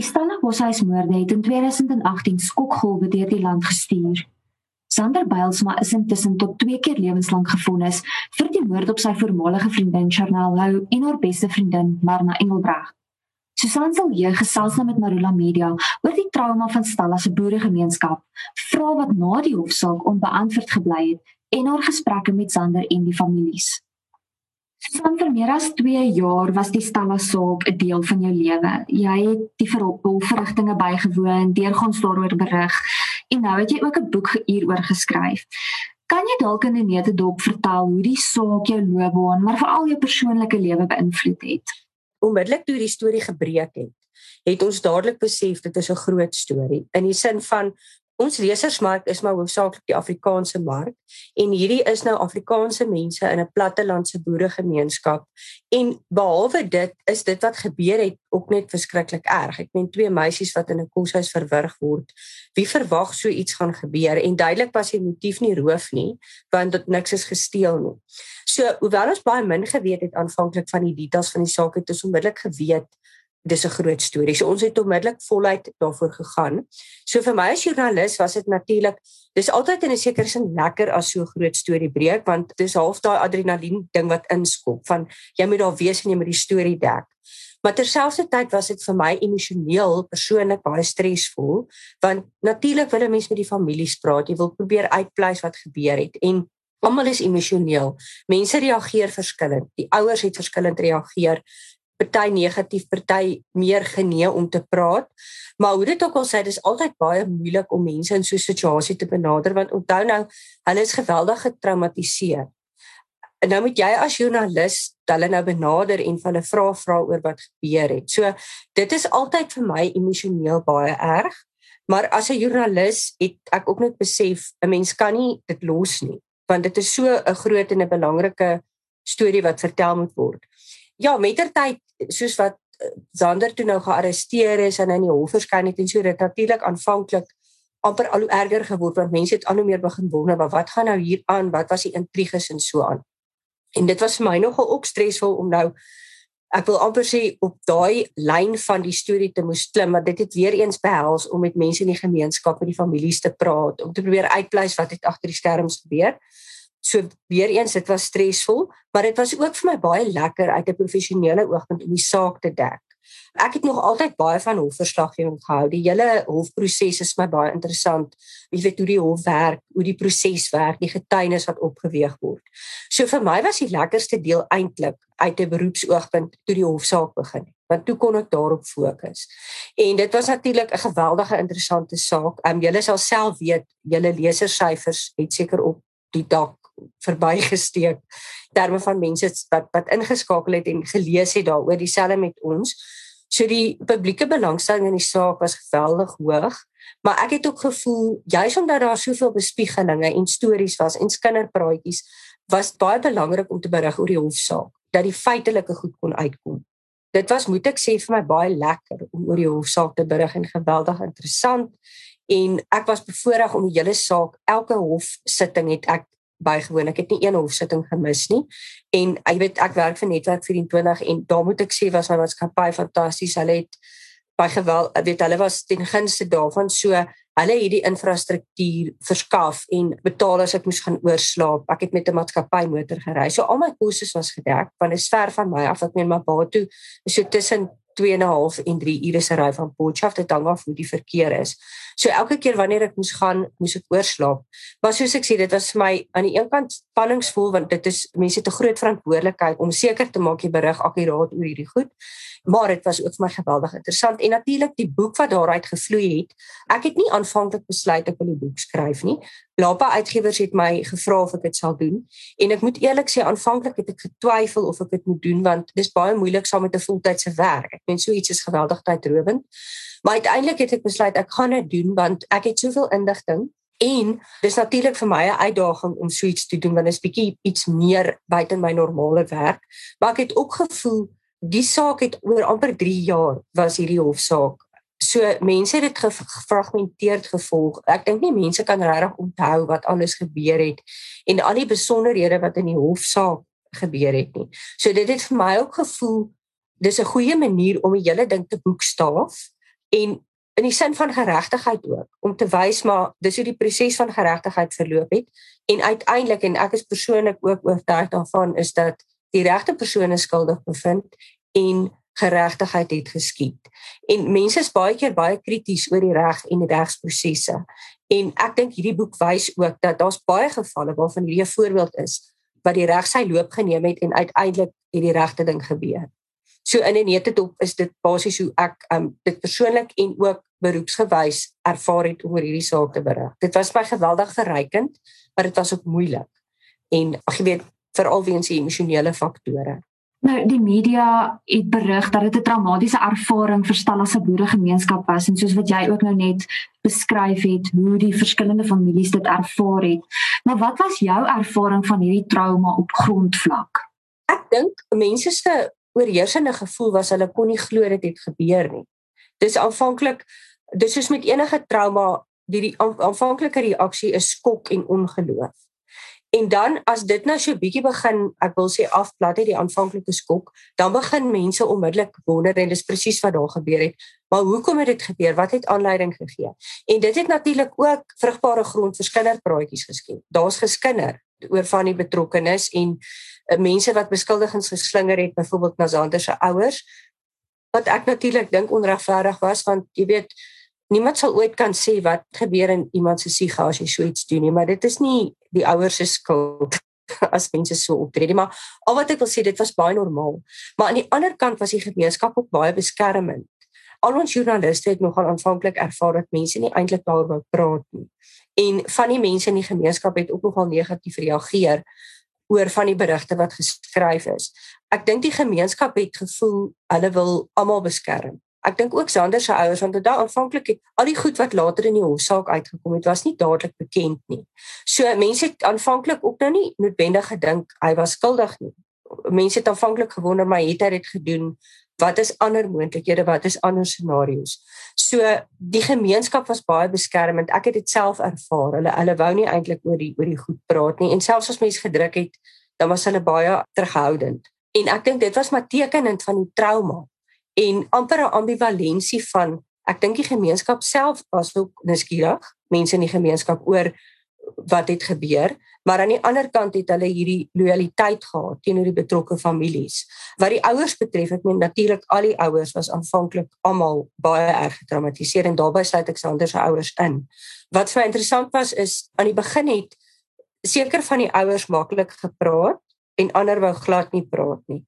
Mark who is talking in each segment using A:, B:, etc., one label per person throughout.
A: Die Stellenbosch-moorde het in 2018 skokgolwe deur die land gestuur. Sander Bylsma is intussen tot 2 keer lewenslank gefonnis vir die moord op sy voormalige vriendin Charnel Lou en haar beste vriendin Marna Engelbreg. Susan sal hier gesels met Marula Media oor die trauma van Stella se boeregemeenskap, vra wat na die hofsaak onbeantwoord gebly het en haar gesprekke met Sander en die families. Van vir meer as 2 jaar was die Stella saak 'n deel van jou lewe. Jy het die verrigtinge bygewoon, deurgangs daaroor berig en nou het jy ook 'n boek hieroor geskryf. Kan jy dalk in 'n netedop vertel hoe die saak jou loopbaan, maar veral jou persoonlike lewe beïnvloed het?
B: Onmiddellik toe die storie gebreek het, het ons dadelik besef dit is 'n groot storie in die sin van Ons lesersmark is maar hoofsaaklik die Afrikaanse mark en hierdie is nou Afrikaanse mense in 'n plattelandse boeregemeenskap en behalwe dit is dit wat gebeur het ook net verskriklik erg. Ek meen twee meisies wat in 'n koshuis verwrig word. Wie verwag so iets gaan gebeur en duidelik was die motief nie roof nie want dit niks is gesteel nie. So hoewel ons baie min geweet het aanvanklik van die details van die saak het ons onmiddellik geweet dis 'n groot storie. So ons het onmiddellik voluit daarvoor gegaan. So vir my as joernalis was dit natuurlik dis altyd in 'n sekere sin lekker as so 'n groot storie breek want dis half daai adrenalien ding wat inskop van jy moet daar wees en jy moet die storie dek. Maar terselfdertyd was dit vir my emosioneel persoonlik baie stresvol want natuurlik wil 'n mens met die families praat. Jy wil probeer uitpleis wat gebeur het en almal is emosioneel. Mense reageer verskillend. Die ouers het verskillend reageer party negatief, party meer genee om te praat. Maar hoe dit ook al sê, dis altyd baie moeilik om mense in so 'n situasie te benader want onthou nou, hulle is geweldig getraumatiseer. En nou moet jy as joernalis hulle nou benader en hulle vra vra oor wat gebeur het. So dit is altyd vir my emosioneel baie erg. Maar as 'n joernalis het ek ook net besef 'n mens kan nie dit los nie want dit is so 'n groot en 'n belangrike storie wat vertel moet word ja, mettertyd soos wat Zander eh, toe nou gearresteer is en in die hof verskyn het en so dit natuurlik aanvanklik amper al hoe erger geword want mense het al hoe meer begin wonder maar wat gaan nou hier aan? Wat was die intriges en so aan? En dit was vir my nogal ook stresvol om nou ek wil amper sê op daai lyn van die storie te moes klim maar dit het weer eens behels om met mense in die gemeenskap en die families te praat om te probeer uitpleis wat het agter die skerms gebeur So weer eens dit was stresvol, maar dit was ook vir my baie lekker uit 'n professionele oogpunt om die saak te dek. Ek het nog altyd baie van hofverslaggewing gehou. Die hele hofproses is my baie interessant. Jy weet hoe die hof werk, hoe die proses werk, die getuienis wat opgeweeg word. So vir my was die lekkerste deel eintlik uit 'n beroepsoogpunt toe die hofsaak begin het. Want toe kon ek daarop fokus. En dit was natuurlik 'n geweldige interessante saak. Ehm um, julle sal self weet, julle lesersyfers het seker op die dak verbygesteek terme van mense wat wat ingeskakel het en gelees het daaroor dieselfde met ons. So die publieke belangstelling in die saak was geweldig hoog, maar ek het ook gevoel juis omdat daar soveel bespiegelinge en stories was en kinderpraatjies was baie belangrik om te berig oor die hofsaak dat die feitelike goed kon uitkom. Dit was moet ek sê vir my baie lekker om oor die hofsaak te berig en geweldig interessant en ek was bevoorreg om die hele saak elke hofsitting het ek bygewoon. Ek het nie een hofsitting gemis nie. En jy weet ek werk vir Netwerk 24 en daar moet ek sê was my maatskappy fantasties. Hulle het by geweld weet hulle was ten gunste daarvan so hulle het die infrastruktuur verskaf en betaal as ek moes gaan oorslaap. Ek het met 'n maatskappy motor gery. So al my kostes was gedek want dit is ver van my af. Ek meen maar Batu is so tussen 2 en 'n half en 3 ure se ry van Potchefstroom dit hang af hoe die verkeer is. So elke keer wanneer ek moes gaan, moes ek oorslaap. Maar soos ek sê, dit was vir my aan die een kant spanningsvol want dit is mense het 'n groot verantwoordelikheid om seker te maak jy berig akkuraat oor hierdie goed. Maar dit was ook vir my geweldig interessant en natuurlik die boek wat daaruit gevloei het. Ek het nie aanvanklik besluit ek wil 'n boek skryf nie. Lapa Uitgewers het my gevra of ek dit sal doen en ek moet eerlik sê aanvanklik het ek getwyfel of ek dit moet doen want dis baie moeilik saam met 'n voltydse werk. Ek meen so iets is geweldig tydrowend. Maar uiteindelik het ek besluit ek gaan dit doen want ek het soveel inligting en dis natuurlik vir my 'n uitdaging om so iets te doen want dit is bietjie iets meer buite my normale werk. Maar ek het ook gevoel die saak het oor amper 3 jaar was hierdie hofsaak So mense het dit gefragmenteerd gevolg. Ek dink nie mense kan regtig onthou wat alles gebeur het en al die besonderhede wat in die hofsaak gebeur het nie. So dit het vir my ook gevoel dis 'n goeie manier om die hele ding te boekstaaf en in die sin van geregtigheid ook om te wys maar dis hoe die proses van geregtigheid verloop het en uiteindelik en ek is persoonlik ook oortuig daarvan is dat die regte persone skuldig bevind en geregtigheid het geskied. En mense is baie keer baie krities oor die reg en die regsprosesse. En ek dink hierdie boek wys ook dat daar's baie gevalle waarvan hierdie 'n voorbeeld is wat die reg sy loop geneem het en uiteindelik het die regte ding gebeur. So in 'n netetop is dit basies hoe ek um dit persoonlik en ook beroepsgewys ervaar het oor hierdie saak te berig. Dit was my geweldig verrykend, maar dit was ook moeilik. En ag jy weet veral weens die emosionele faktore.
A: Nou die media het berig dat dit 'n traumatiese ervaring vir Stella se boeregemeenskap was en soos wat jy ook nou net beskryf het hoe die verskillende families dit ervaar het. Maar wat was jou ervaring van hierdie trauma op grondvlak?
B: Ek dink mense se oorheersende gevoel was hulle kon nie glo dit het gebeur nie. Dis aanvanklik dis soos met enige trauma die, die aanvanklike reaksie is skok en ongeloof. En dan as dit nou so bietjie begin, ek wil sê afplat het die aanvanklike skok, dan begin mense onmiddellik wonder en dis presies wat daar gebeur het. Maar hoekom het dit gebeur? Wat het aanleiding gegee? En dit het natuurlik ook vrugbare grond vir kinderpraatjies geskep. Daar's geskinder oor van die betrokkenes en uh, mense wat beskuldigings geslinger het byvoorbeeld na Zander se ouers wat ek natuurlik dink onregverdig was want jy weet niemand sal ooit kan sê wat gebeur in iemand se siege as jy so iets doen nie, maar dit is nie die ouers se skuld as mense so optree nie, maar al wat ek wil sê dit was baie normaal. Maar aan die ander kant was die gemeenskap ook baie beskermend. Al ons joernaliste het nogal aanvanklik ervaar dat mense nie eintlik daaroor praat nie. En van die mense in die gemeenskap het ook nogal negatief reageer oor van die berigte wat geskryf is. Ek dink die gemeenskap het gevoel hulle wil almal beskerm. Ek dink ook Sander se ouers want daai aanvanklik al die goed wat later in die hofsaak uitgekom het was nie dadelik bekend nie. So mense het aanvanklik ook nou nie noodwendig gedink hy was skuldig nie. Mense het aanvanklik gewonder maar het hy dit gedoen? Wat is ander moontlikhede? Wat is ander scenario's? So die gemeenskap was baie beskermend. Ek het dit self ervaar. Hulle hulle wou nie eintlik oor die oor die goed praat nie en selfs as mense gedruk het, dan was hulle baie terughoudend. En ek dink dit was maar tekenend van die trauma en amper 'n ambivalensie van ek dink die gemeenskap self was ook nuuskierig mense in die gemeenskap oor wat het gebeur maar aan die ander kant het hulle hierdie lojaliteit gehad teenoor die betrokke families. Wat die ouers betref het men natuurlik al die ouers was aanvanklik almal baie erg getraumatiseer en daarbey sluit ek Sander se ouers in. Wat vir my interessant was is aan die begin het seker van die ouers maklik gepraat en ander wou glad nie praat nie.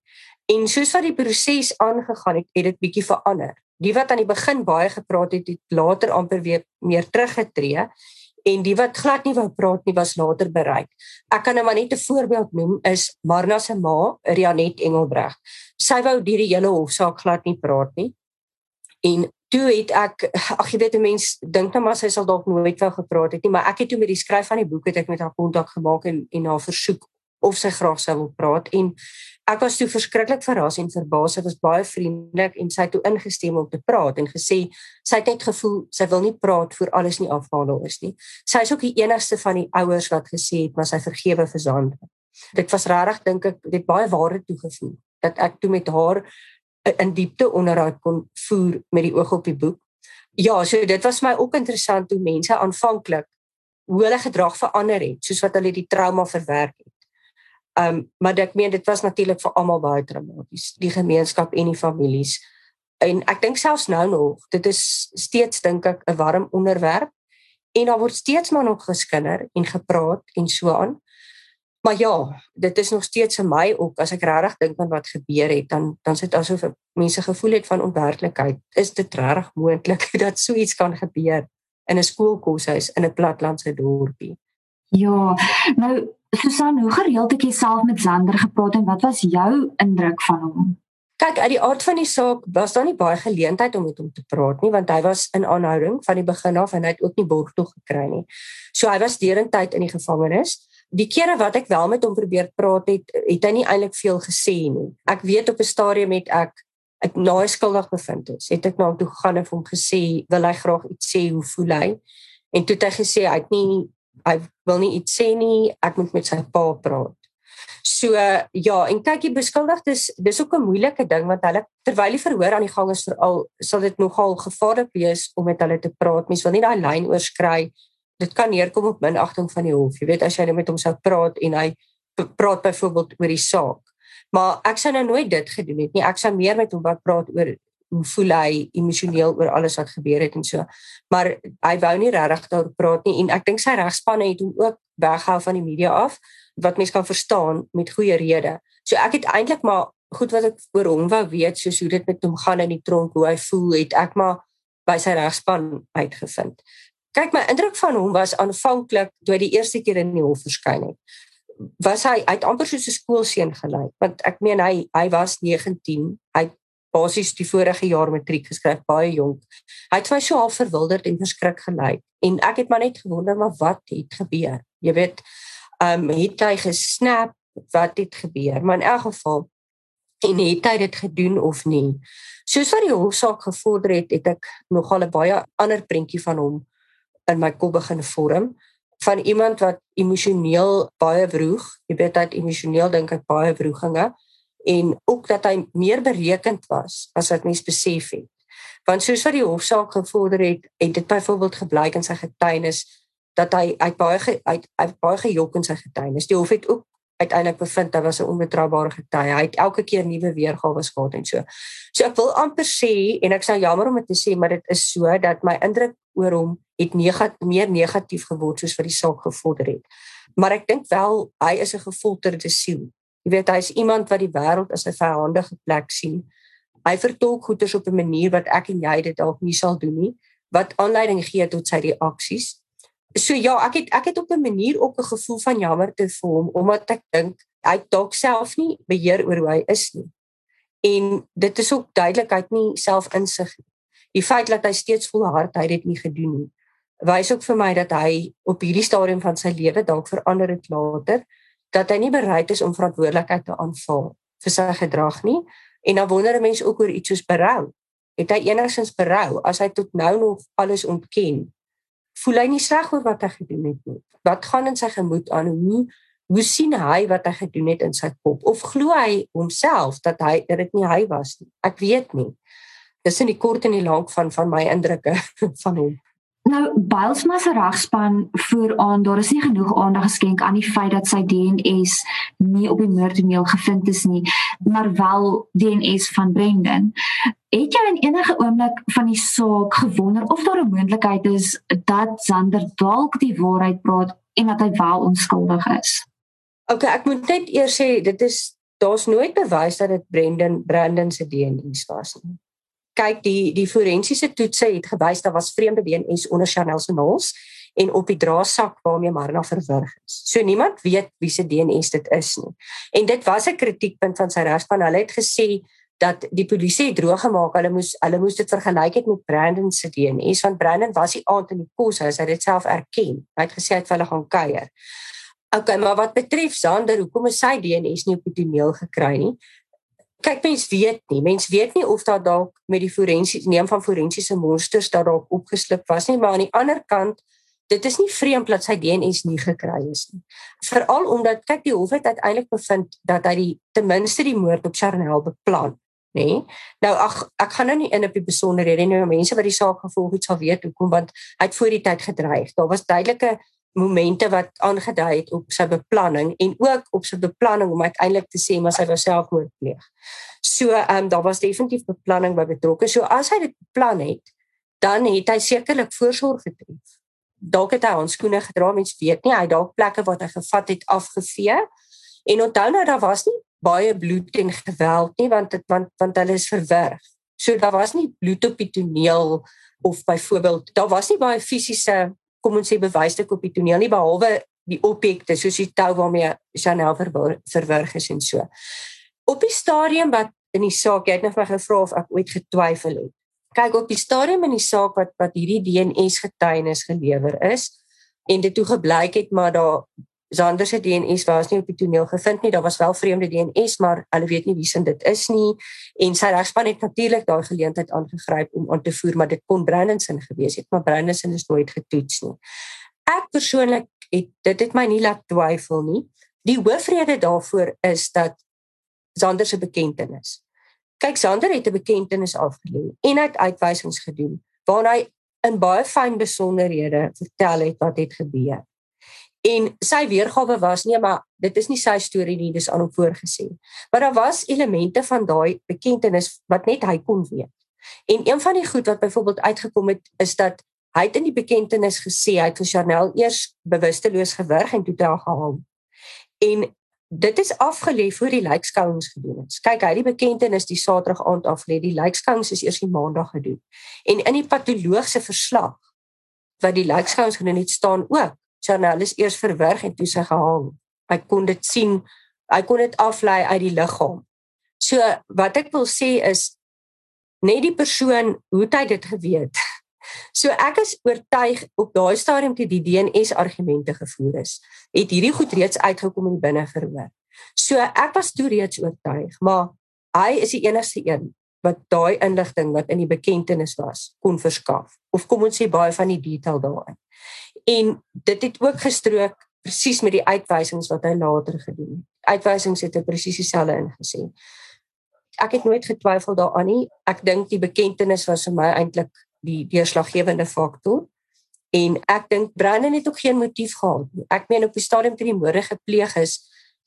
B: En soos wat die proses aangegaan het, het dit bietjie verander. Die wat aan die begin baie gepraat het, het later amper weer meer teruggetree en die wat glad nie wou praat nie was later bereik. Ek kan nou maar net 'n voorbeeld noem is Marna se ma, Rianet Engelbreg. Sy wou deur die hele hofsaak glad nie praat nie. En toe het ek ag jy weet 'n mens dink nou maar sy sal dalk nooit wou gepraat het nie, maar ek het toe met die skryf van die boek het ek met haar kontak gemaak en en haar versoek of sy graag sou wil praat en ek was so verskriklik verras en verbaas. Sy was baie vriendelik en sy het toe ingestem om te praat en gesê sy het net gevoel sy wil nie praat voor alles nie afhandel is nie. Sy is ook die enigste van die ouers wat gesê het maar sy vergewe vir Sandra. Dit was regtig dink ek dit baie waarde toegevoeg dat ek toe met haar in diepte onderhoud kon voer met die oog op die boek. Ja, so dit was my ook interessant hoe mense aanvanklik hoe hulle gedrag verander het soos wat hulle die trauma verwerk het. Ehm um, maar ek meen dit was natuurlik vir almal baie traumaties, die gemeenskap en die families. En ek dink selfs nou nog, dit is steeds dink ek 'n warm onderwerp en daar word steeds maar nog geskinder en gepraat en so aan. Maar ja, dit is nog steeds vir my ook as ek regtig dink aan wat gebeur het, dan dan sit asof mense gevoel het van onwerklikheid. Is dit regtig moontlik dat so iets kan gebeur in 'n skoolkoshuis in 'n platlandse dorpie?
A: Ja, nou Susan, hoe gereeld het jy self met Zander gepraat en wat was jou indruk van hom?
B: Kyk, uit die aard van die saak was daar nie baie geleentheid om met hom te praat nie, want hy was in aanhouding van die begin af en hy het ook nie borgtog gekry nie. So hy was derentyd in die gevangenis. Die kere wat ek wel met hom probeer praat het, het hy nie eintlik veel gesê nie. Ek weet op 'n stadium het ek ek na hy skuldig bevind is, het ek na hom toe gegaan en hom gesê, "Wil hy graag iets sê hoe voel hy?" En toe het hy gesê hy het nie hy wil nie iets sê nie, ek moet met sy pa praat. So ja, en kyk die beskuldigdes, dis ook 'n moeilike ding want hulle terwyl die verhoor aan die gang is veral sal dit nogal gevaarlik wees om met hulle te praat. Mens wil nie daai lyn oorskry. Dit kan neerkom op minagting van die hof. Jy weet as jy net met hom sou praat en hy praat byvoorbeeld oor die saak. Maar ek sou nou nooit dit gedoen het nie. Ek sou meer met hom wou praat oor voel hy emosioneel oor alles wat gebeur het en so. Maar hy wou nie regtig daaroor praat nie en ek dink sy regspanne het hom ook weghou van die media af wat mense kan verstaan met goeie rede. So ek het eintlik maar goed wat ek oor hom wou weet, soos hoe dit met hom gaan in die tronk, hoe hy voel, het ek maar by sy regspan uitgevind. Kyk, my indruk van hom was aanvanklik toe hy die eerste keer in die hof verskyn het. Was hy uit amper soos 'n skoolseun gelyk, want ek meen hy hy was 19, hy basies die vorige jaar matriek geskryf, baie jonk. Hy het my so half verwilderd en verskrik gelyk. En ek het maar net gewonder maar wat het gebeur. Jy weet, um het hy gesnap? Wat het gebeur? Maar in elk geval en het hy dit gedoen of nie? Soos wat die hofsaak gevorder het het ek nogal 'n baie ander prentjie van hom in my kop begin vorm. Van iemand wat emosioneel baie vroeg jy weet hy emosioneel dink ek baie vroeginge en ook dat hy meer berekend was as wat mens besef het want soos wat die hofsaak gevorder het het dit byvoorbeeld gebleik in sy getuienis dat hy uit baie uit uit baie gejok in sy getuienis. Die hof het ook uiteindelik bevind hy was 'n onbetroubare getuie. Hy het elke keer nuwe weergawe gehad en so. So ek wil amper sê en ek sou jammer om dit te sê, maar dit is so dat my indruk oor hom het negat, meer negatief geword soos wat die saak gevorder het. Maar ek dink wel hy is 'n gefolterde siel. Jy weet hy is iemand wat die wêreld as 'n vyandige plek sien. Hy vertolk goeders op 'n manier wat ek en jy dit dalk nie sal doen nie, wat aanleiding gee tot sy reaksies so ja, ek het ek het op 'n manier ook 'n gevoel van jammer te vir hom omdat ek dink hy dalk self nie beheer oor hoe hy is nie. En dit is ook duidelikheid nie selfinsig. Die feit dat hy steeds volhard hy dit nie gedoen nie, wys ook vir my dat hy op hierdie stadium van sy lewe dalk verander het later dat hy nie bereid is om verantwoordelikheid te aanvaar vir sy gedrag nie. En dan wonder 'n mens ook oor iets soos berou. Het hy enigsins berou as hy tot nou nog alles ontken? voel hy nie sleg oor wat hy gedoen het nie. Wat gaan in sy gemoed aan? Hoe hoe sien hy wat hy gedoen het in sy kop? Of glo hy homself dat hy dat dit nie hy was nie? Ek weet nie. Dis in die kort en die lank van van my indrukke van hom.
A: Nou Bylsma se regspan voer aan daar is nie genoeg aandag geskenk aan die feit dat sy DNS nie op die moordtoneel gevind is nie, maar wel DNS van Brendan. Het jy in enige oomblik van die saak gewonder of daar 'n moontlikheid is dat Sander dalk die waarheid praat en dat hy wel onskuldig is?
B: OK, ek moet net eers sê dit is daar's nooit bewys dat dit Brendan Brandon se DNS was nie kyk die die forensiese toetse het gewys daar was vreemde DNS onder Chanel se naels en op die draadsak waarmee Marna verwrig is. So niemand weet wie se DNS dit is nie. En dit was 'n kritiekpunt van sy regspan. Hulle het gesê dat die polisie het droog gemaak. Hulle moes hulle moes dit vergelyk het met Brandon se DNS want Brandon was die aand in die koshuis. Hy het dit self erken. Hy het gesê hy het vir hulle gaan kuier. Okay, maar wat betref Sander, hoekom is sy DNS nie op die toneel gekry nie? Kyk mens weet nie. Mens weet nie of daar dalk met die forensiese neem van forensiese monsters daar dalk opgeslip was nie maar aan die ander kant dit is nie vreemd dat sy DNS nie gekry is nie. Veral omdat kyk die hof het uiteindelik bevind dat hy die ten minste die moord op Charnel beplan nê? Nee? nou ag ek gaan nou nie in op die besonderhede nie nou mense wat die saak gevolg het sal weet hoekom want hy het voor die tyd gedreig. Daar was duidelike momente wat aangedui het op sy beplanning en ook op sy beplanning om uiteindelik te sê maar sy wou selfmoord pleeg. So ehm um, daar was definitief beplanning by betrokke. So as hy dit beplan het, dan het hy sekerlik voorsorg getref. Dalk het hy handskoene gedra, mens weet nie, hy dalk plekke wat hy gevat het afgevee. En onthou nou daar was nie baie bloed en geweld nie want dit want want hulle is verwerf. So daar was nie bloed op die toneel of byvoorbeeld daar was nie baie fisiese kom ons sê bewysstuk op die toneel nie behalwe die objekte soos die tou waarmee Chanel verwerg is en so. Op die stadium wat in die saak, jy het net my gevra of ek ooit getwyfel het. Kyk op die stadium in die saak wat wat hierdie DNS getuienis gelewer is en dit toe gebleik het maar daar Zander se DNS was nie op die toneel gevind nie. Daar was wel vreemde DNS, maar hulle weet nie wie se dit is nie. En sy regspan het natuurlik daai geleentheid aangegryp om aan te voer, maar dit kon Brandon se gewees het, maar Brandon se is nooit getoets nie. Ek persoonlik het dit het my nie laat twyfel nie. die hoofrede daarvoor is dat Zander se bekentenis. Kyk, Zander het 'n bekentenis afgelê en hy het uitwysings gedoen waarin hy in baie fyn besonderhede vertel het wat het gebeur. En sy weergawe was nie maar dit is nie sy storie nie, dis aan hom voorgesê. Maar daar was elemente van daai bekentenis wat net hy kon weet. En een van die goed wat byvoorbeeld uitgekom het is dat hy het in die bekentenis gesê hy het vir Chanel eers bewusteloos gewurg en toe daar gehaal. En dit is afgelê voor die lijkskouings gedoen is. Kyk, hy het die bekentenis die Saterdag aand afgelê, die lijkskouings is eers die Maandag gedoen. En in die patologiese verslag wat die lijkskouings gedoen het staan ook Chanel is eers verwrig en toe sy gehaal. Hy kon dit sien, hy kon dit aflei uit die liggaam. So wat ek wil sê is net die persoon hoe hy dit geweet. So ek is oortuig op daai stadium toe die DNS argumente gevoer is, het hierdie goed reeds uitgekom in binne verhoor. So ek was toe reeds oortuig, maar hy is die enigste een wat daai inligting wat in die bekentenis was kon verskaf of kom ons sê baie van die detail daarin. En dit het ook gestrook presies met die uitwysings wat hy later gedoen het. Uitwysings het hy presies dieselfde ingesê ek het nooit getwyfel daaraan nie. Ek dink die bekentenis was vir my eintlik die deurslaggewende faktor. En ek dink Brandon het ook geen motief gehad nie. Ek meen op die stadium toe die moorde gepleeg is,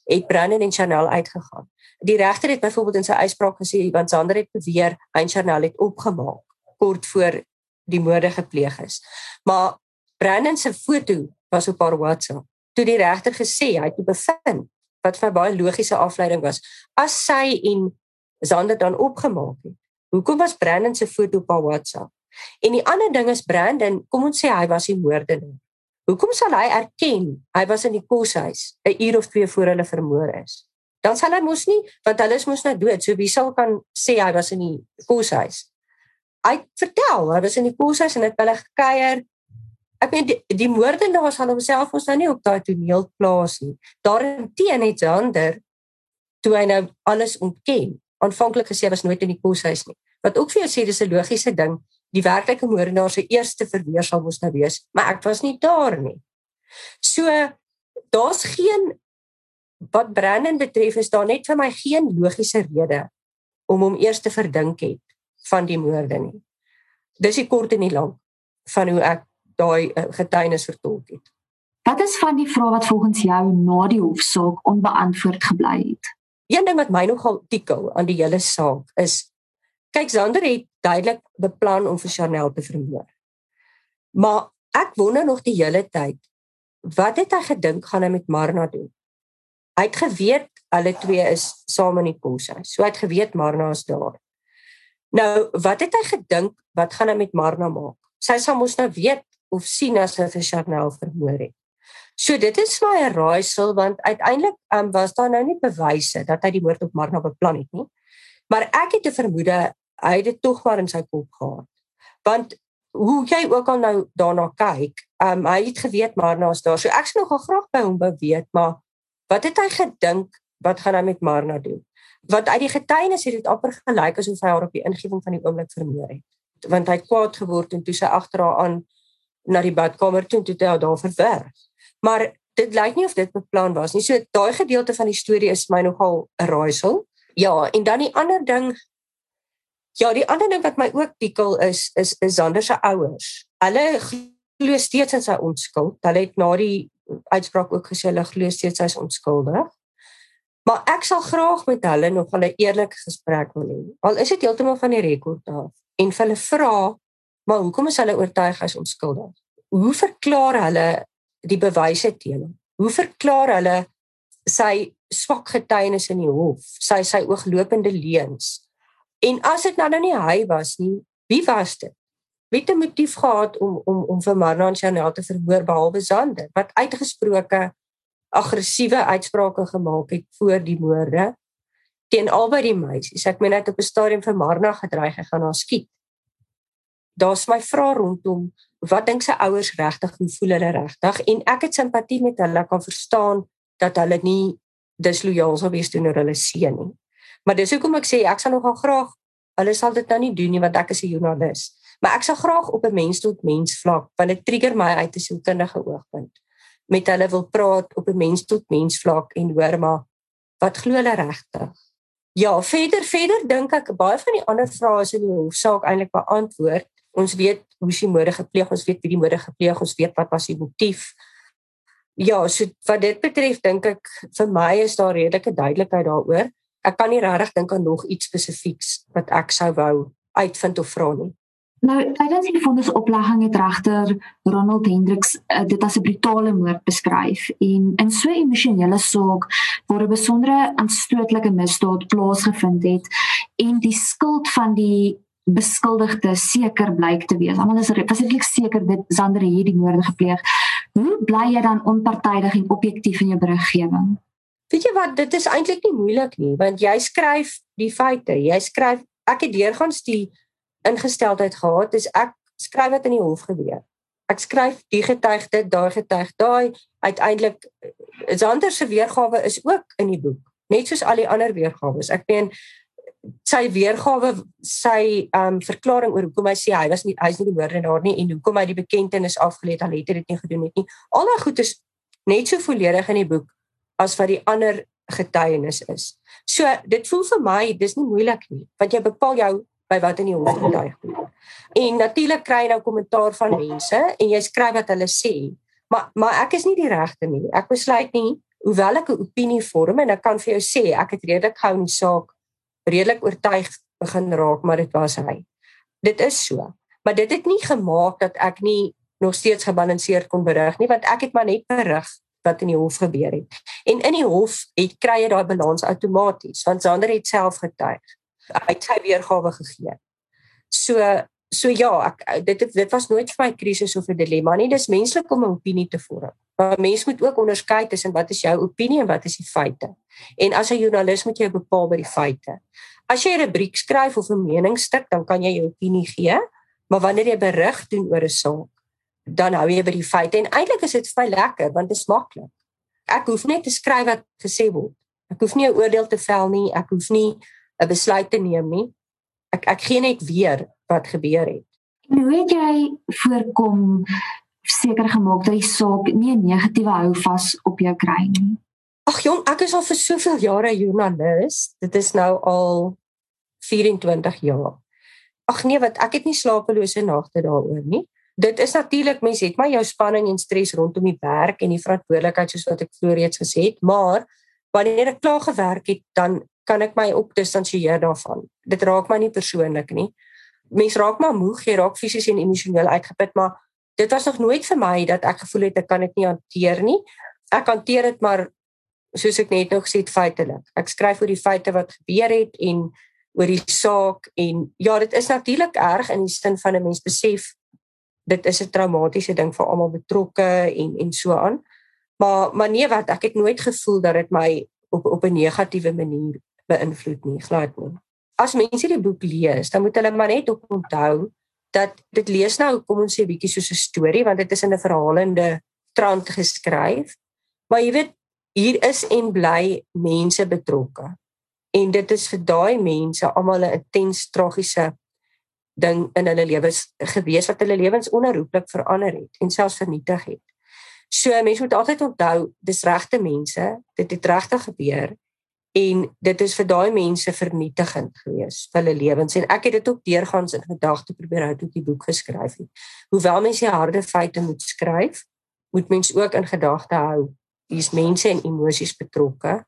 B: het Brandon en Chanel uitgegaan. Die regter het byvoorbeeld in sy uitspraak gesê want Sander het beweer hy en Chanel het opgemaak kort voor die moorde gepleeg is. Maar Brandon se foto was op haar WhatsApp. Toe die regter gesê hy het bevind wat vir baie logiese afleiding was. As sy en Zander dan opgemaak het. Hoekom was Brandon se foto op haar WhatsApp? En die ander ding is Brandon, kom ons sê hy was die moordenaar. Hoekom sal hy erken hy was in die koshuis 'n uur of twee voor hulle vermoor is? Dan sal hy mos nie, want hulle is mos nou dood. So wie sal kan sê hy was in die koshuis? Hy vertel, hy was in die koshuis en het hulle gekuier. Ek meen die, die moordenaar sal homself ons nou nie op daai toneel plaas nie. Daarteen het Zander toe hy nou alles ontken aanvanklik gesê was nooit in die koshuis nie. Wat ook vir jou sê dis 'n logiese ding. Die werklike moordenaar se eerste verweer sal mos nou wees, maar ek was nie daar nie. So daar's geen wat Brandon betref is daar net vir my geen logiese rede om hom eers te verdink het van die moorde nie. Dis die kort en die lank van hoe ek daai uh, getuienis vertolk het.
A: Wat is van die vrae wat volgens jou na die hofsaak onbeantwoord gebly het?
B: Een ding wat my nogal tikkel aan die hele saak is kyk Zander het duidelik beplan om vir Chanel te vermoor. Maar ek wonder nog die hele tyd wat het hy gedink gaan hy met Marna doen? Hy het geweet hulle twee is saam in die koshuis. So hy het geweet Marna is daar. Nou, wat het hy gedink wat gaan hy met Marna maak? Sy sal mos nou weet of sien as hy vir Chanel vermoor het. So dit is my 'n raaisel want uiteindelik um, was daar nou nie bewyse dat hy die moord op Marna beplan het nie. Maar ek het 'n vermoede hy het dit tog maar in sy kop gehad. Want hoe jy ook al nou daarna kyk, um, hy het geweet Marna is daar. So ek sou nogal graag by hom beweet, maar wat het hy gedink wat gaan hy met Marna doen? Wat uit die getuienis het dit amper gelyk asof hy haar op die ingewing van die oomblik vermoor het. Want hy kwaad geword en toe sy agter haar aan na die badkamer toe toe hy daar verwerf. Maar dit lyk nie of dit beplan was nie. So daai gedeelte van die storie is my nogal 'n raaisel. Ja, en dan die ander ding Ja, die ander ding wat my ook tikkel is is is Zander se ouers. Hulle glo steeds in sy onskuld. Hulle het na die uitspraak ook gesê hulle glo steeds hy is onskuldig. Maar ek sal graag met hulle nog 'n eerlike gesprek wil hê. Al is dit heeltemal van die rekord af en hulle vra, maar hoekom is hulle oortuig is onskuldig? Hoe verklaar hulle die bewyse teen hom. Hoe verklaar hulle sy swak getuienis in die hof, sy sy ooglopende leuns? En as dit nou nou nie hy was nie, wie was dit? Wie het 'n motief gehad om om om vir Marlon Chanel te vermoor behalwe Zander wat uitgesproke aggressiewe uitsprake gemaak het voor die moorde teen albei die meisies. Ek meen hy het op 'n stadium vir Marna gedreig hy gaan haar skiet. Daar's my vrae rondom wat dink sy ouers regtig hoe voel hulle regtig en ek het simpatie met hulle kan verstaan dat hulle nie dislojaal sou wees teenoor hulle seun nie maar dis hoekom ek sê ek sal nogal graag hulle sal dit nou nie doen nie want ek is 'n joernalis maar ek sal graag op 'n mens tot mens vlak want dit trigger my uit 'n sielkundige oogpunt met hulle wil praat op 'n mens tot mens vlak en hoor maar wat glo hulle regtig. Ja, verder verder dink ek baie van die ander vrae is in die hofsaak eintlik beantwoord. Ons weet hoe sy moorde gepleeg, ons weet wie die moorde gepleeg, ons weet wat was die motief. Ja, so wat dit betref dink ek vir my is daar redelike duidelikheid daaroor. Ek kan nie regtig dink aan nog iets spesifieks wat ek sou wou uitvind of vra nie.
A: Nou, tydens die vonnisoplegging het regter Ronald Hendriks uh, dit as 'n brutale moord beskryf en in so 'n emosionele saak waar 'n besondere aanstootlike misdaad plaasgevind het en die skuld van die beskuldigde seker blyk te wees. Almal is spesifiek seker dit Sander het hierdie moorde gepleeg. Hoe bly jy dan onpartydig en objektief in jou beriggewing?
B: Weet jy wat, dit is eintlik nie moeilik nie, want jy skryf die feite. Jy skryf ek het deurgangs die ingesteldheid gehad is ek skryf wat in die hof gebeur. Ek skryf die getuig dit, daai getuig daai. Uiteindelik Zander se weergawe is ook in die boek, net soos al die ander weergawe. Ek meen sy weergawe, sy um, verklaring oor hoekom hy sê hy was nie hy's nie die moordenaar nie en hoekom hy die bekentenis afgelê het al het hy dit nie gedoen het nie. Al daai goed is net so volledig in die boek as wat die ander getuienis is. So dit voel vir my dis nie moeilik nie, want jy bepaal jou by wat in die hof getuig word. En natuurlik kry jy nou kommentaar van mense en jy skryf wat hulle sê. Maar maar ek is nie die regte nie. Ek besluit nie hoewel ek 'n opinie vorm en ek kan vir jou sê ek het redelik gou in die saak redelik oortuig begin raak maar dit was hy. Dit is so. Maar dit het nie gemaak dat ek nie nog steeds gebalanseerd kon berig nie want ek het maar net berig wat in die hof gebeur het. En in die hof het kry jy daai balans outomaties want Sander het self getuig hy het sy weergawe gegee. So so ja, ek dit dit was nooit vir my krisis of 'n dilemma nie. Dis menslik om 'n opinie te vorm. Maar mens moet ook onderskei tussen wat is jou opinie en wat is die feite. En as 'n joernalis moet jy bepaal by die feite. As jy 'n rubriek skryf of 'n meningsstuk, dan kan jy jou opinie gee, maar wanneer jy berig doen oor 'n saak, dan hou jy by die feite. En eintlik is dit my lekker want dit is maklik. Ek hoef net te skryf wat gesê word. Ek hoef nie 'n oordeel te vel nie. Ek hoef nie 'n besluit te neem nie. Ek ek gee net weer wat gebeur het.
A: Hoe het jy voorkom seker gemaak dat die saak nie 'n negatiewe houvas op jou kry nie?
B: Ag jong, ek is al vir soveel jare joernalis. Dit is nou al 24 jaar. Ag nee, wat ek het nie slapelose nagte daaroor nie. Dit is natuurlik mense het maar jou spanning en stres rondom die werk en die verantwoordelikheid soos wat ek voorreeds gesê het, maar wanneer ek klaar gewerk het, dan kan ek my ook distansieer daarvan. Dit raak my nie persoonlik nie. Mens raak maar moeg, jy raak fisies en emosioneel uitgeput, maar dit was nog nooit vir my dat ek gevoel het ek kan dit nie hanteer nie. Ek hanteer dit maar soos ek net nou gesê het feitelik. Ek skryf oor die feite wat gebeur het en oor die saak en ja, dit is natuurlik erg in die sin van 'n mens besef dit is 'n traumatiese ding vir almal betrokke en en so aan. Maar maar nee wat ek het nooit gevoel dat dit my op op 'n negatiewe manier beïnvloed nie, glad nie. As mense die boek lees, dan moet hulle maar net onthou dat dit lees nou kom ons sê bietjie soos 'n storie want dit is in 'n verhalende trant geskryf. Maar jy weet hier is en bly mense betrokke. En dit is vir daai mense almal 'n intens tragiese ding in hulle lewens gewees wat hulle lewens onherroepelik verander het en selfs vernietig het. So mense moet altyd onthou dis regte mense, dit het regtig gebeur en dit is vir daai mense vernietigend geweest vir hulle lewens en ek het dit ook deurgangs in gedagte probeer hou toe ek die boek geskryf het. Hoewel mense harde feite moet skryf, moet mens ook in gedagte hou hier's mense en emosies betrokke.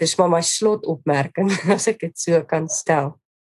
B: Dis maar my slotopmerking as ek dit so kan stel.